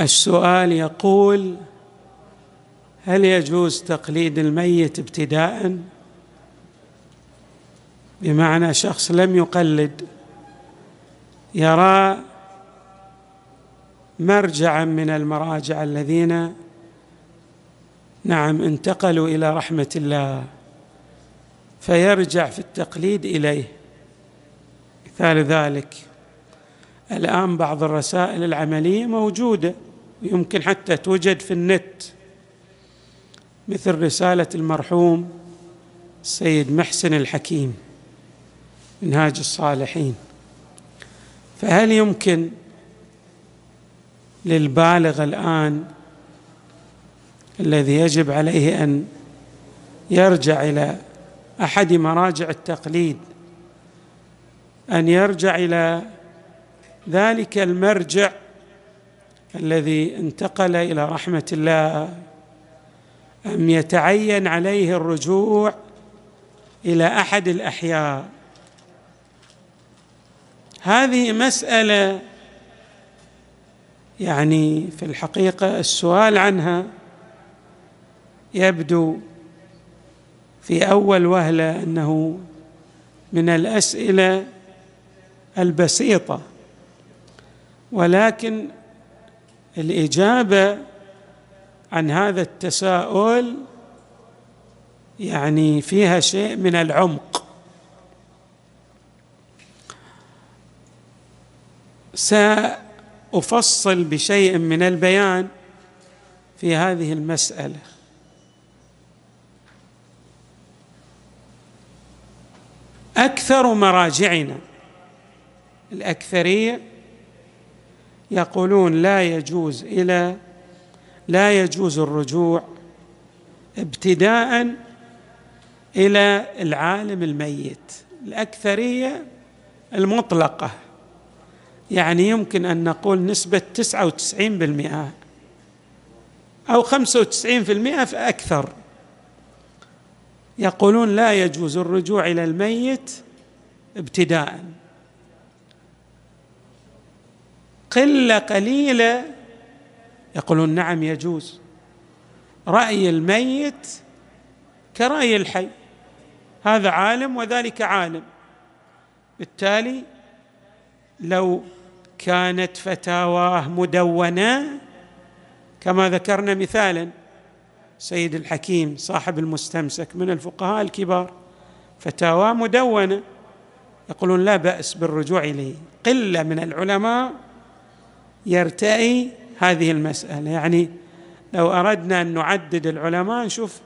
السؤال يقول هل يجوز تقليد الميت ابتداء؟ بمعنى شخص لم يقلد يرى مرجعا من المراجع الذين نعم انتقلوا إلى رحمة الله فيرجع في التقليد إليه. مثال ذلك الآن بعض الرسائل العملية موجودة ويمكن حتى توجد في النت مثل رسالة المرحوم السيد محسن الحكيم منهاج الصالحين. فهل يمكن للبالغ الآن الذي يجب عليه أن يرجع إلى أحد مراجع التقليد أن يرجع إلى ذلك المرجع الذي انتقل إلى رحمة الله أم يتعين عليه الرجوع إلى أحد الأحياء؟ هذه مسألة يعني في الحقيقة السؤال عنها يبدو في أول وهلة أنه من الأسئلة البسيطة ولكن الإجابة عن هذا التساؤل يعني فيها شيء من العمق. سأفصل بشيء من البيان في هذه المسألة. أكثر مراجعنا الأكثرية يقولون لا يجوز إلى لا يجوز الرجوع ابتداء إلى العالم الميت الأكثرية المطلقة. يعني يمكن أن نقول نسبة 99% أو 95% فاكثر يقولون لا يجوز الرجوع إلى الميت ابتداء. قلة قليلة يقولون نعم يجوز. رأي الميت كرأي الحي. هذا عالم وذلك عالم. بالتالي لو كانت فتاواه مدونة كما ذكرنا مثالا سيد الحكيم صاحب المستمسك من الفقهاء الكبار فتاوى مدونة يقولون لا بأس بالرجوع إليه. قلة من العلماء يرتئي هذه المسألة. يعني لو أردنا أن نعدد العلماء نشوف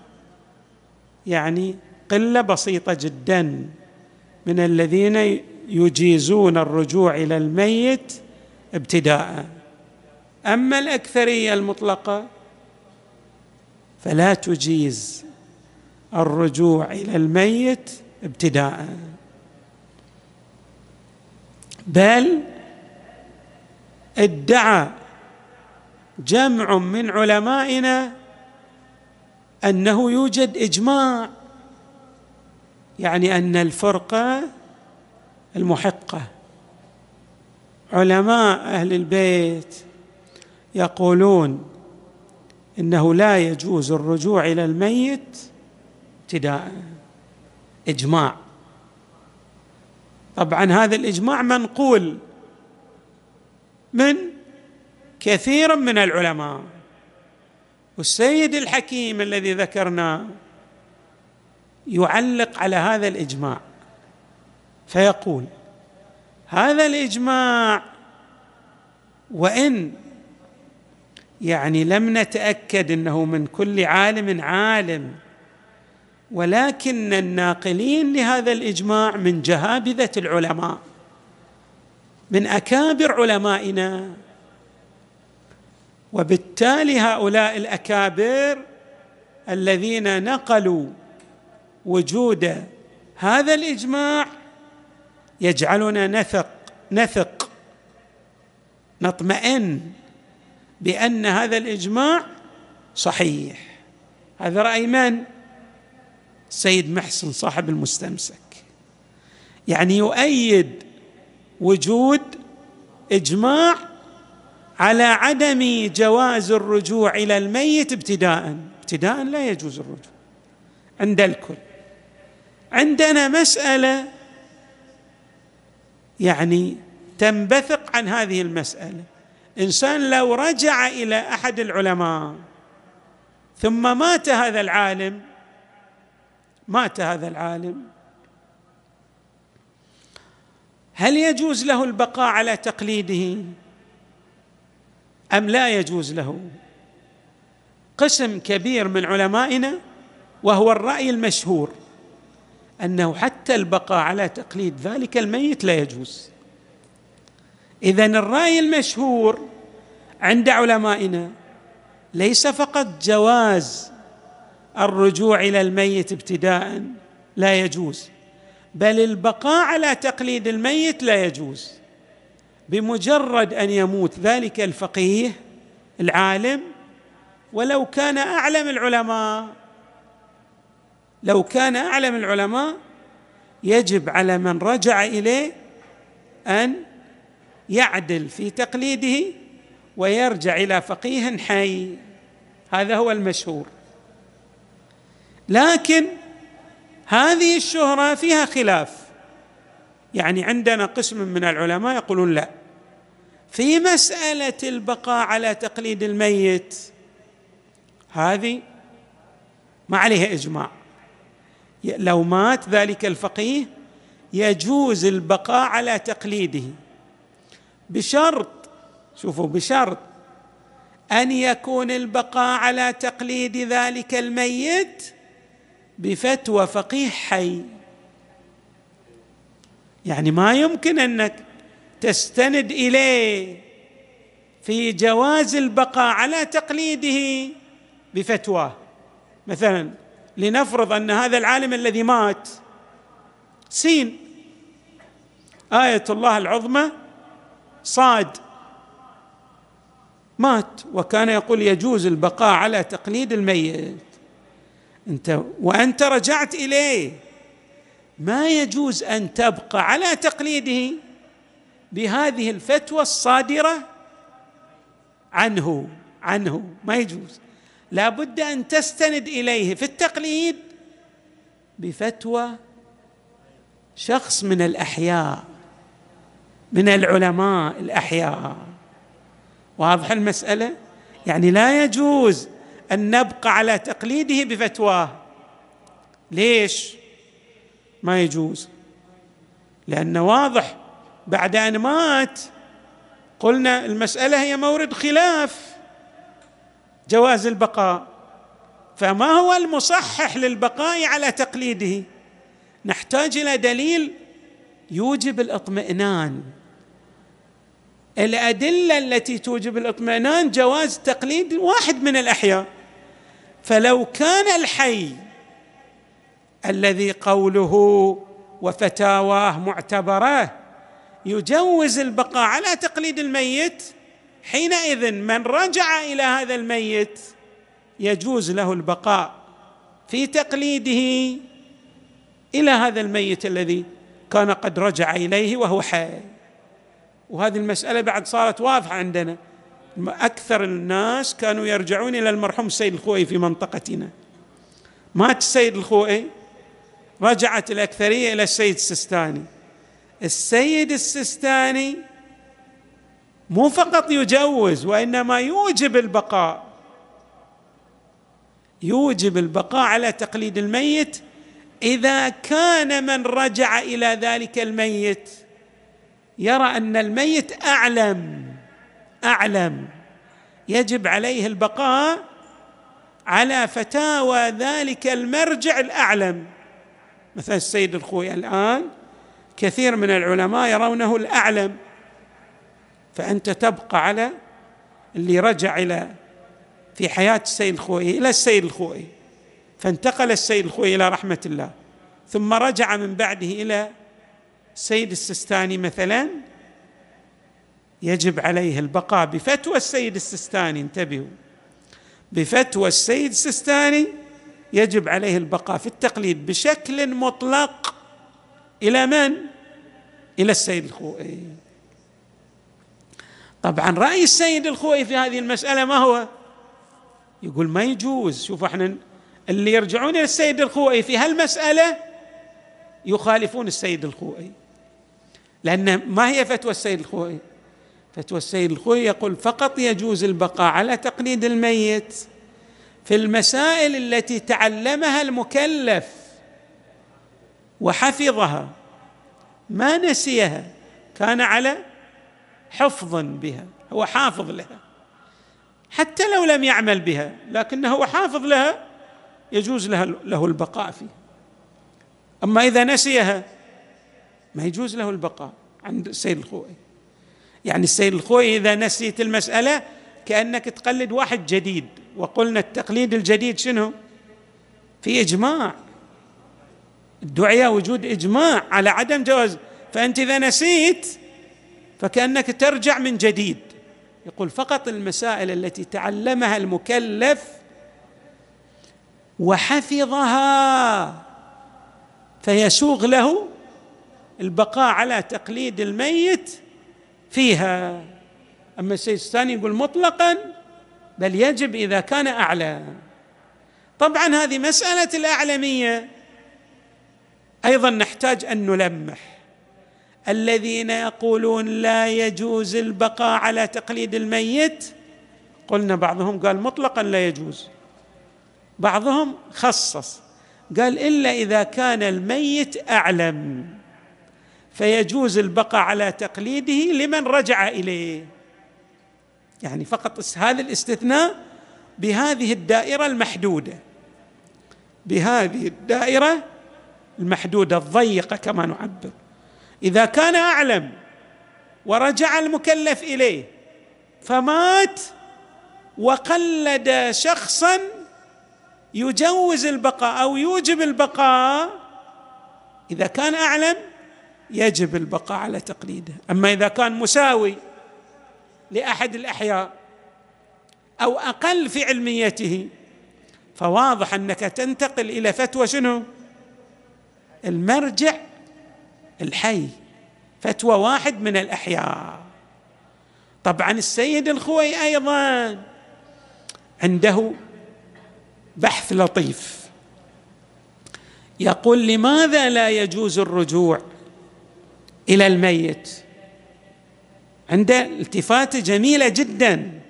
يعني قلة بسيطة جدا من الذين يجيزون الرجوع إلى الميت ابتداء. أما الأكثرية المطلقة فلا تجيز الرجوع إلى الميت ابتداء. بل ادعى جمع من علمائنا أنه يوجد إجماع يعني أن الفرقه المحقة. علماء أهل البيت يقولون إنه لا يجوز الرجوع إلى الميت ابتداء إجماع. طبعا هذا الإجماع منقول. من كثير من العلماء. والسيد الحكيم الذي ذكرناه يعلق على هذا الإجماع فيقول هذا الإجماع وإن يعني لم نتأكد إنه من كل عالم عالم ولكن الناقلين لهذا الإجماع من جهابذة العلماء. من أكابر علمائنا. وبالتالي هؤلاء الأكابر الذين نقلوا وجود هذا الإجماع يجعلنا نثق نثق نطمئن بأن هذا الإجماع صحيح. هذا رأي من؟ السيد محسن صاحب المستمسك. يعني يؤيد وجود إجماع على عدم جواز الرجوع إلى الميت ابتداء ابتداء لا يجوز الرجوع. عند الكل. عندنا مسألة يعني تنبثق عن هذه المسألة. إنسان لو رجع إلى أحد العلماء ثم مات هذا العالم مات هذا العالم هل يجوز له البقاء على تقليده؟ أم لا يجوز له؟ قسم كبير من علمائنا وهو الرأي المشهور أنه حتى البقاء على تقليد ذلك الميت لا يجوز. اذا الرأي المشهور عند علمائنا ليس فقط جواز الرجوع إلى الميت ابتداء لا يجوز. بل البقاء على تقليد الميت لا يجوز بمجرد أن يموت ذلك الفقيه العالم. ولو كان أعلم العلماء لو كان أعلم العلماء يجب على من رجع إليه أن يعدل في تقليده ويرجع إلى فقيه حي. هذا هو المشهور. لكن هذه الشهرة فيها خلاف. يعني عندنا قسم من العلماء يقولون لا. في مسألة البقاء على تقليد الميت هذه ما عليها إجماع. لو مات ذلك الفقيه يجوز البقاء على تقليده. بشرط شوفوا بشرط أن يكون البقاء على تقليد ذلك الميت بفتوى فقيه حي. يعني ما يمكن أنك تستند إليه في جواز البقاء على تقليده بفتواه مثلا لنفرض أن هذا العالم الذي مات سين. آية الله العظمى صاد. مات وكان يقول يجوز البقاء على تقليد الميت. أنت وأنت رجعت إليه. ما يجوز أن تبقى على تقليده بهذه الفتوى الصادرة عنه عنه. ما يجوز. لا بد أن تستند إليه في التقليد بفتوى شخص من الأحياء من العلماء الأحياء. واضح المسألة؟ يعني لا يجوز أن نبقى على تقليده بفتواه. ليش؟ ما يجوز. لأنه واضح بعد أن مات قلنا المسألة هي مورد خلاف جواز البقاء. فما هو المصحح للبقاء على تقليده؟ نحتاج إلى دليل يوجب الاطمئنان. الأدلة التي توجب الاطمئنان جواز تقليد واحد من الأحياء. فلو كان الحي الذي قوله وفتاواه معتبره يجوز البقاء على تقليد الميت حينئذ من رجع إلى هذا الميت يجوز له البقاء في تقليده إلى هذا الميت الذي كان قد رجع إليه وهو حي. وهذه المسألة بعد صارت واضحة عندنا. أكثر الناس كانوا يرجعون إلى المرحوم السيد الخوئي في منطقتنا. مات السيد الخوئي رجعت الأكثرية إلى السيد السستاني. السيد السستاني مو فقط يجوز وإنما يوجب البقاء. يوجب البقاء على تقليد الميت. إذا كان من رجع إلى ذلك الميت يرى أن الميت أعلم. أعلم. يجب عليه البقاء على فتاوى ذلك المرجع الأعلم. مثل السيد الخوي الآن كثير من العلماء يرونه الأعلم. فأنت تبقى على اللي رجع إلى في حياة السيد الخوئي إلى السيد الخوئي فانتقل السيد الخوئي إلى رحمة الله. ثم رجع من بعده إلى السيد السستاني مثلا. يجب عليه البقاء بفتوى السيد السستاني انتبهوا. بفتوى السيد السستاني يجب عليه البقاء في التقليد بشكل مطلق إلى من؟ إلى السيد الخوئي. طبعا رأي السيد الخوئي في هذه المسألة ما هو؟ يقول ما يجوز. شوف إحنا اللي يرجعون إلى السيد الخوئي في هالمسألة يخالفون السيد الخوئي لأن ما هي فتوى السيد الخوئي؟ فتوى السيد الخوئي يقول فقط يجوز البقاء على تقليد الميت في المسائل التي تعلمها المكلف وحفظها ما نسيها كان على حفظ بها هو حافظ لها حتى لو لم يعمل بها لكنه هو حافظ لها يجوز له له البقاء فيه. أما إذا نسيها ما يجوز له البقاء عند السيد الخوئي يعني السيد الخوئي إذا نسيت المسألة كأنك تقلد واحد جديد وقلنا التقليد الجديد شنو؟ في إجماع. الدعية وجود إجماع على عدم جواز. فأنت إذا نسيت فكأنك ترجع من جديد. يقول فقط المسائل التي تعلمها المكلف وحفظها فيسوغ له البقاء على تقليد الميت فيها. أما السيد الثاني يقول مطلقا بل يجب إذا كان أعلى. طبعا هذه مسألة الأعلمية. أيضا نحتاج أن نلمح. الذين يقولون لا يجوز البقاء على تقليد الميت قلنا بعضهم قال مطلقا لا يجوز. بعضهم خصص قال إلا إذا كان الميت أعلم. فيجوز البقاء على تقليده لمن رجع إليه. يعني فقط هذا الاستثناء بهذه الدائرة المحدودة. بهذه الدائرة المحدودة الضيقة كما نعبر. إذا كان أعلم ورجع المكلف إليه فمات وقلد شخصا يجوز البقاء أو يوجب البقاء. إذا كان أعلم يجب البقاء على تقليده. أما إذا كان مساوي لأحد الأحياء أو أقل في علميته فواضح أنك تنتقل إلى فتوى شنو؟ المرجع الحي فتوى واحد من الأحياء. طبعا السيد الخوي أيضا عنده بحث لطيف. يقول لماذا لا يجوز الرجوع إلى الميت. عنده التفاته جميلة جدا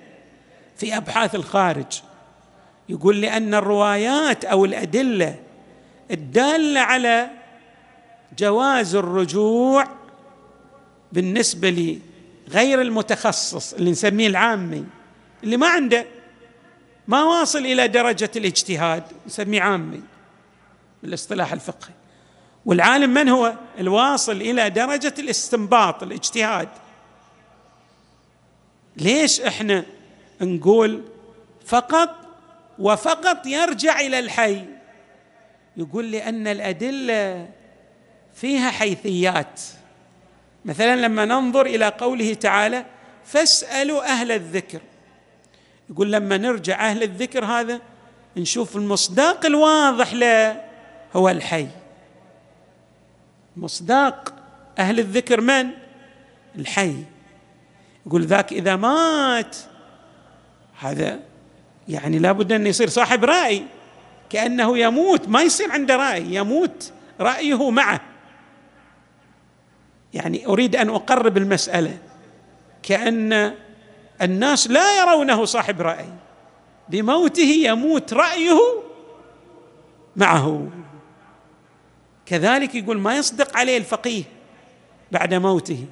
في أبحاث الخارج. يقول لأن الروايات أو الأدلة الدالة على جواز الرجوع بالنسبة لغير المتخصص اللي نسميه العامي اللي ما عنده ما واصل إلى درجة الاجتهاد نسميه عامي بالاصطلاح الفقهي. والعالم من هو؟ الواصل إلى درجة الاستنباط الاجتهاد. ليش إحنا نقول فقط وفقط يرجع إلى الحي؟ يقول لأن الأدلة فيها حيثيات. مثلا لما ننظر إلى قوله تعالى فاسألوا أهل الذكر. يقول لما نرجع أهل الذكر هذا نشوف المصداق الواضح له هو الحي. مصداق أهل الذكر من؟ الحي. يقول ذاك إذا مات هذا يعني لابد أن يصير صاحب رأي. كأنه يموت ما يصير عنده رأي يموت رأيه معه. يعني أريد أن أقرب المسألة. كأن الناس لا يرونه صاحب رأي. بموته يموت رأيه معه. كذلك يقول ما يصدق عليه الفقيه بعد موته.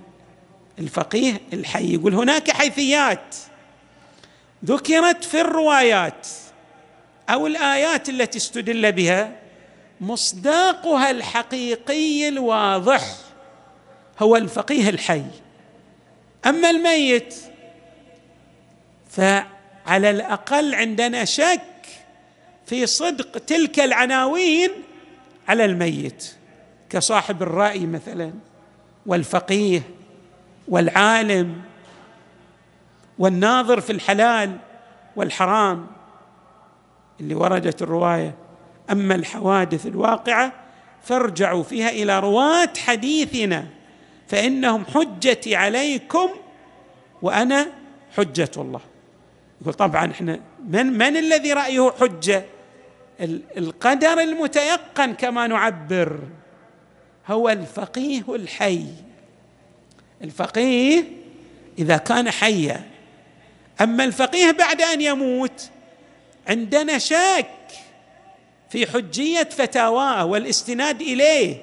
الفقيه الحي يقول هناك حيثيات ذكرت في الروايات أو الآيات التي استدل بها مصداقها الحقيقي الواضح هو الفقيه الحي. أما الميت فعلى الأقل عندنا شك في صدق تلك العناوين على الميت كصاحب الرأي مثلا والفقيه والعالم والناظر في الحلال والحرام اللي وردت الرواية أما الحوادث الواقعة فارجعوا فيها إلى رواة حديثنا فإنهم حجتي عليكم وأنا حجة الله. يقول طبعا إحنا من من الذي رأيه حجة؟ القدر المتيقن كما نعبر هو الفقيه الحي. الفقيه إذا كان حيا. أما الفقيه بعد أن يموت عندنا شك في حجية فتاواه والاستناد إليه.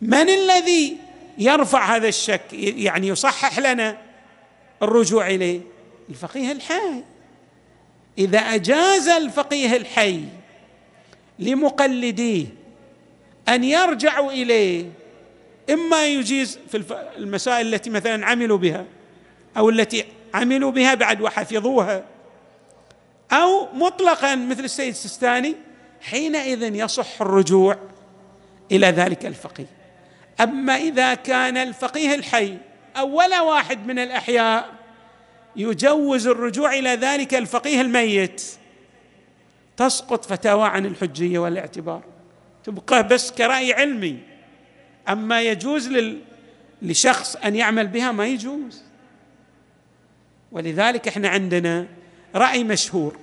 من الذي يرفع هذا الشك؟ يعني يصحح لنا الرجوع إليه؟ الفقيه الحي. إذا أجاز الفقيه الحي لمقلديه أن يرجعوا إليه إما يجيز في المسائل التي مثلا عملوا بها أو التي عملوا بها بعد وحفظوها أو مطلقا مثل السيد السيستاني حينئذ يصح الرجوع إلى ذلك الفقيه. أما إذا كان الفقيه الحي أو ولا واحد من الأحياء يجوز الرجوع إلى ذلك الفقيه الميت. تسقط فتاوى عن الحجية والاعتبار. تبقى بس كرأي علمي. أما يجوز لل... لشخص أن يعمل بها ما يجوز. ولذلك إحنا عندنا رأي مشهور.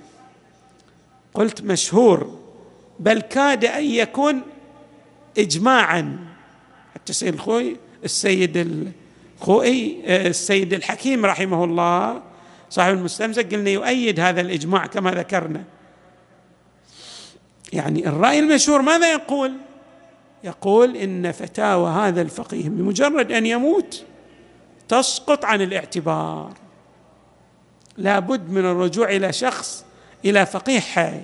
قلت مشهور بل كاد أن يكون اجماعا. حتى السيد الخوي السيد الخوئي السيد الحكيم رحمه الله صاحب المستمسك قلنا يؤيد هذا الإجماع كما ذكرنا. يعني الرأي المشهور ماذا يقول؟ يقول إن فتاوى هذا الفقيه بمجرد أن يموت تسقط عن الاعتبار. لا بد من الرجوع إلى شخص إلى فقيه حي.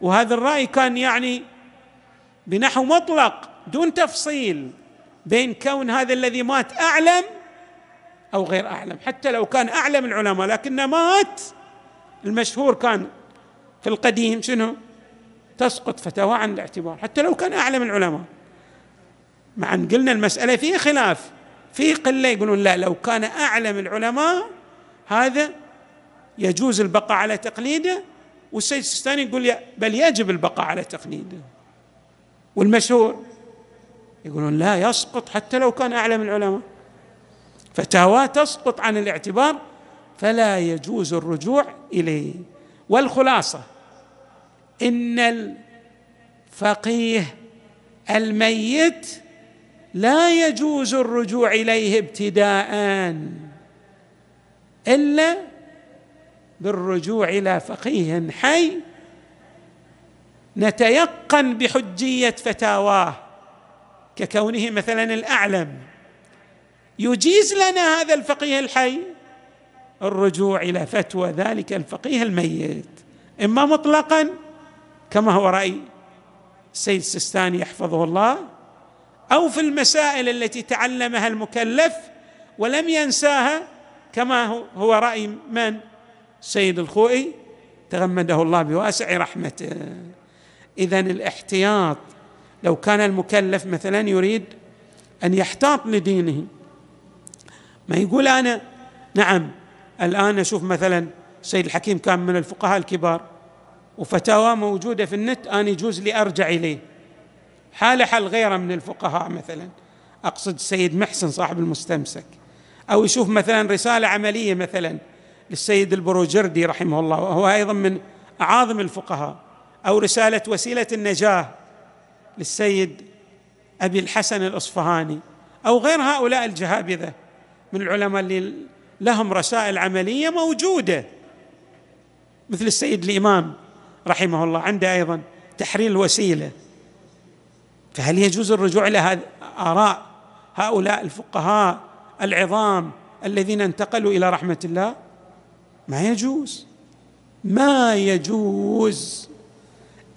وهذا الرأي كان يعني بنحو مطلق دون تفصيل بين كون هذا الذي مات أعلم أو غير أعلم. حتى لو كان أعلم العلماء لكنه مات المشهور كان في القديم شنو؟ تسقط فتاوى عن الاعتبار. حتى لو كان أعلم العلماء. مع أن قلنا المسألة فيها خلاف. في قلة يقولون لا لو كان أعلم العلماء هذا يجوز البقاء على تقليده. والسيد السيستاني يقول بل يجب البقاء على تقليده. والمشهور يقولون لا يسقط حتى لو كان أعلم العلماء. فتاوى تسقط عن الاعتبار فلا يجوز الرجوع إليه. والخلاصة إن الفقيه الميت لا يجوز الرجوع إليه ابتداء إلا بالرجوع إلى فقيه حي نتيقن بحجية فتاواه ككونه مثلا الأعلم. يجيز لنا هذا الفقيه الحي الرجوع إلى فتوى ذلك الفقيه الميت. إما مطلقا كما هو رأي السيد السيستاني يحفظه الله أو في المسائل التي تعلمها المكلف ولم ينساها كما هو رأي من؟ السيد الخوئي تغمده الله بواسع رحمته. اذا الاحتياط لو كان المكلف مثلا يريد أن يحتاط لدينه ما يقول أنا؟ نعم الآن أشوف مثلا السيد الحكيم كان من الفقهاء الكبار وفتاوى موجودة في النت أنا يجوز لي أرجع إليه. حال حال غيره من الفقهاء مثلا أقصد السيد محسن صاحب المستمسك أو يشوف مثلا رسالة عملية مثلا للسيد البروجردي رحمه الله وهو أيضا من أعاظم الفقهاء أو رسالة وسيلة النجاة للسيد أبي الحسن الأصفهاني أو غير هؤلاء الجهابذة. من العلماء اللي لهم رسائل عملية موجودة. مثل السيد الإمام رحمه الله عنده أيضا تحرير الوسيلة. فهل يجوز الرجوع إلى آراء هؤلاء الفقهاء العظام الذين انتقلوا إلى رحمة الله؟ ما يجوز. ما يجوز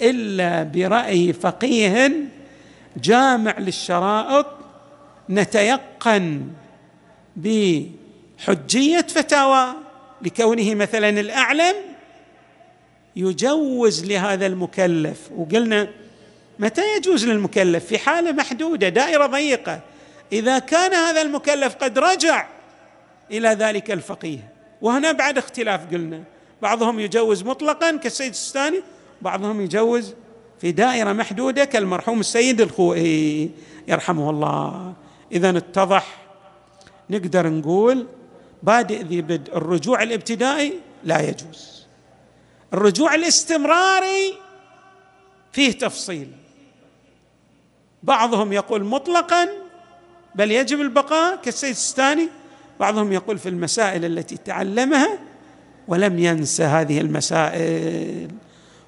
إلا برأي فقيه جامع للشرائط نتيقن بحجية فتاوى لكونه مثلا الأعلم يجوز لهذا المكلف. وقلنا متى يجوز للمكلف؟ في حالة محدودة دائرة ضيقة. إذا كان هذا المكلف قد رجع إلى ذلك الفقيه. وهنا بعد اختلاف قلنا. بعضهم يجوز مطلقا كالسيد السيستاني بعضهم يجوز في دائرة محدودة كالمرحوم السيد الخوئي يرحمه الله. اذا اتضح نقدر نقول بادئ ذي بدء. الرجوع الابتدائي لا يجوز. الرجوع الاستمراري فيه تفصيل. بعضهم يقول مطلقا بل يجب البقاء كالسيد السيستاني. بعضهم يقول في المسائل التي تعلمها ولم ينس هذه المسائل.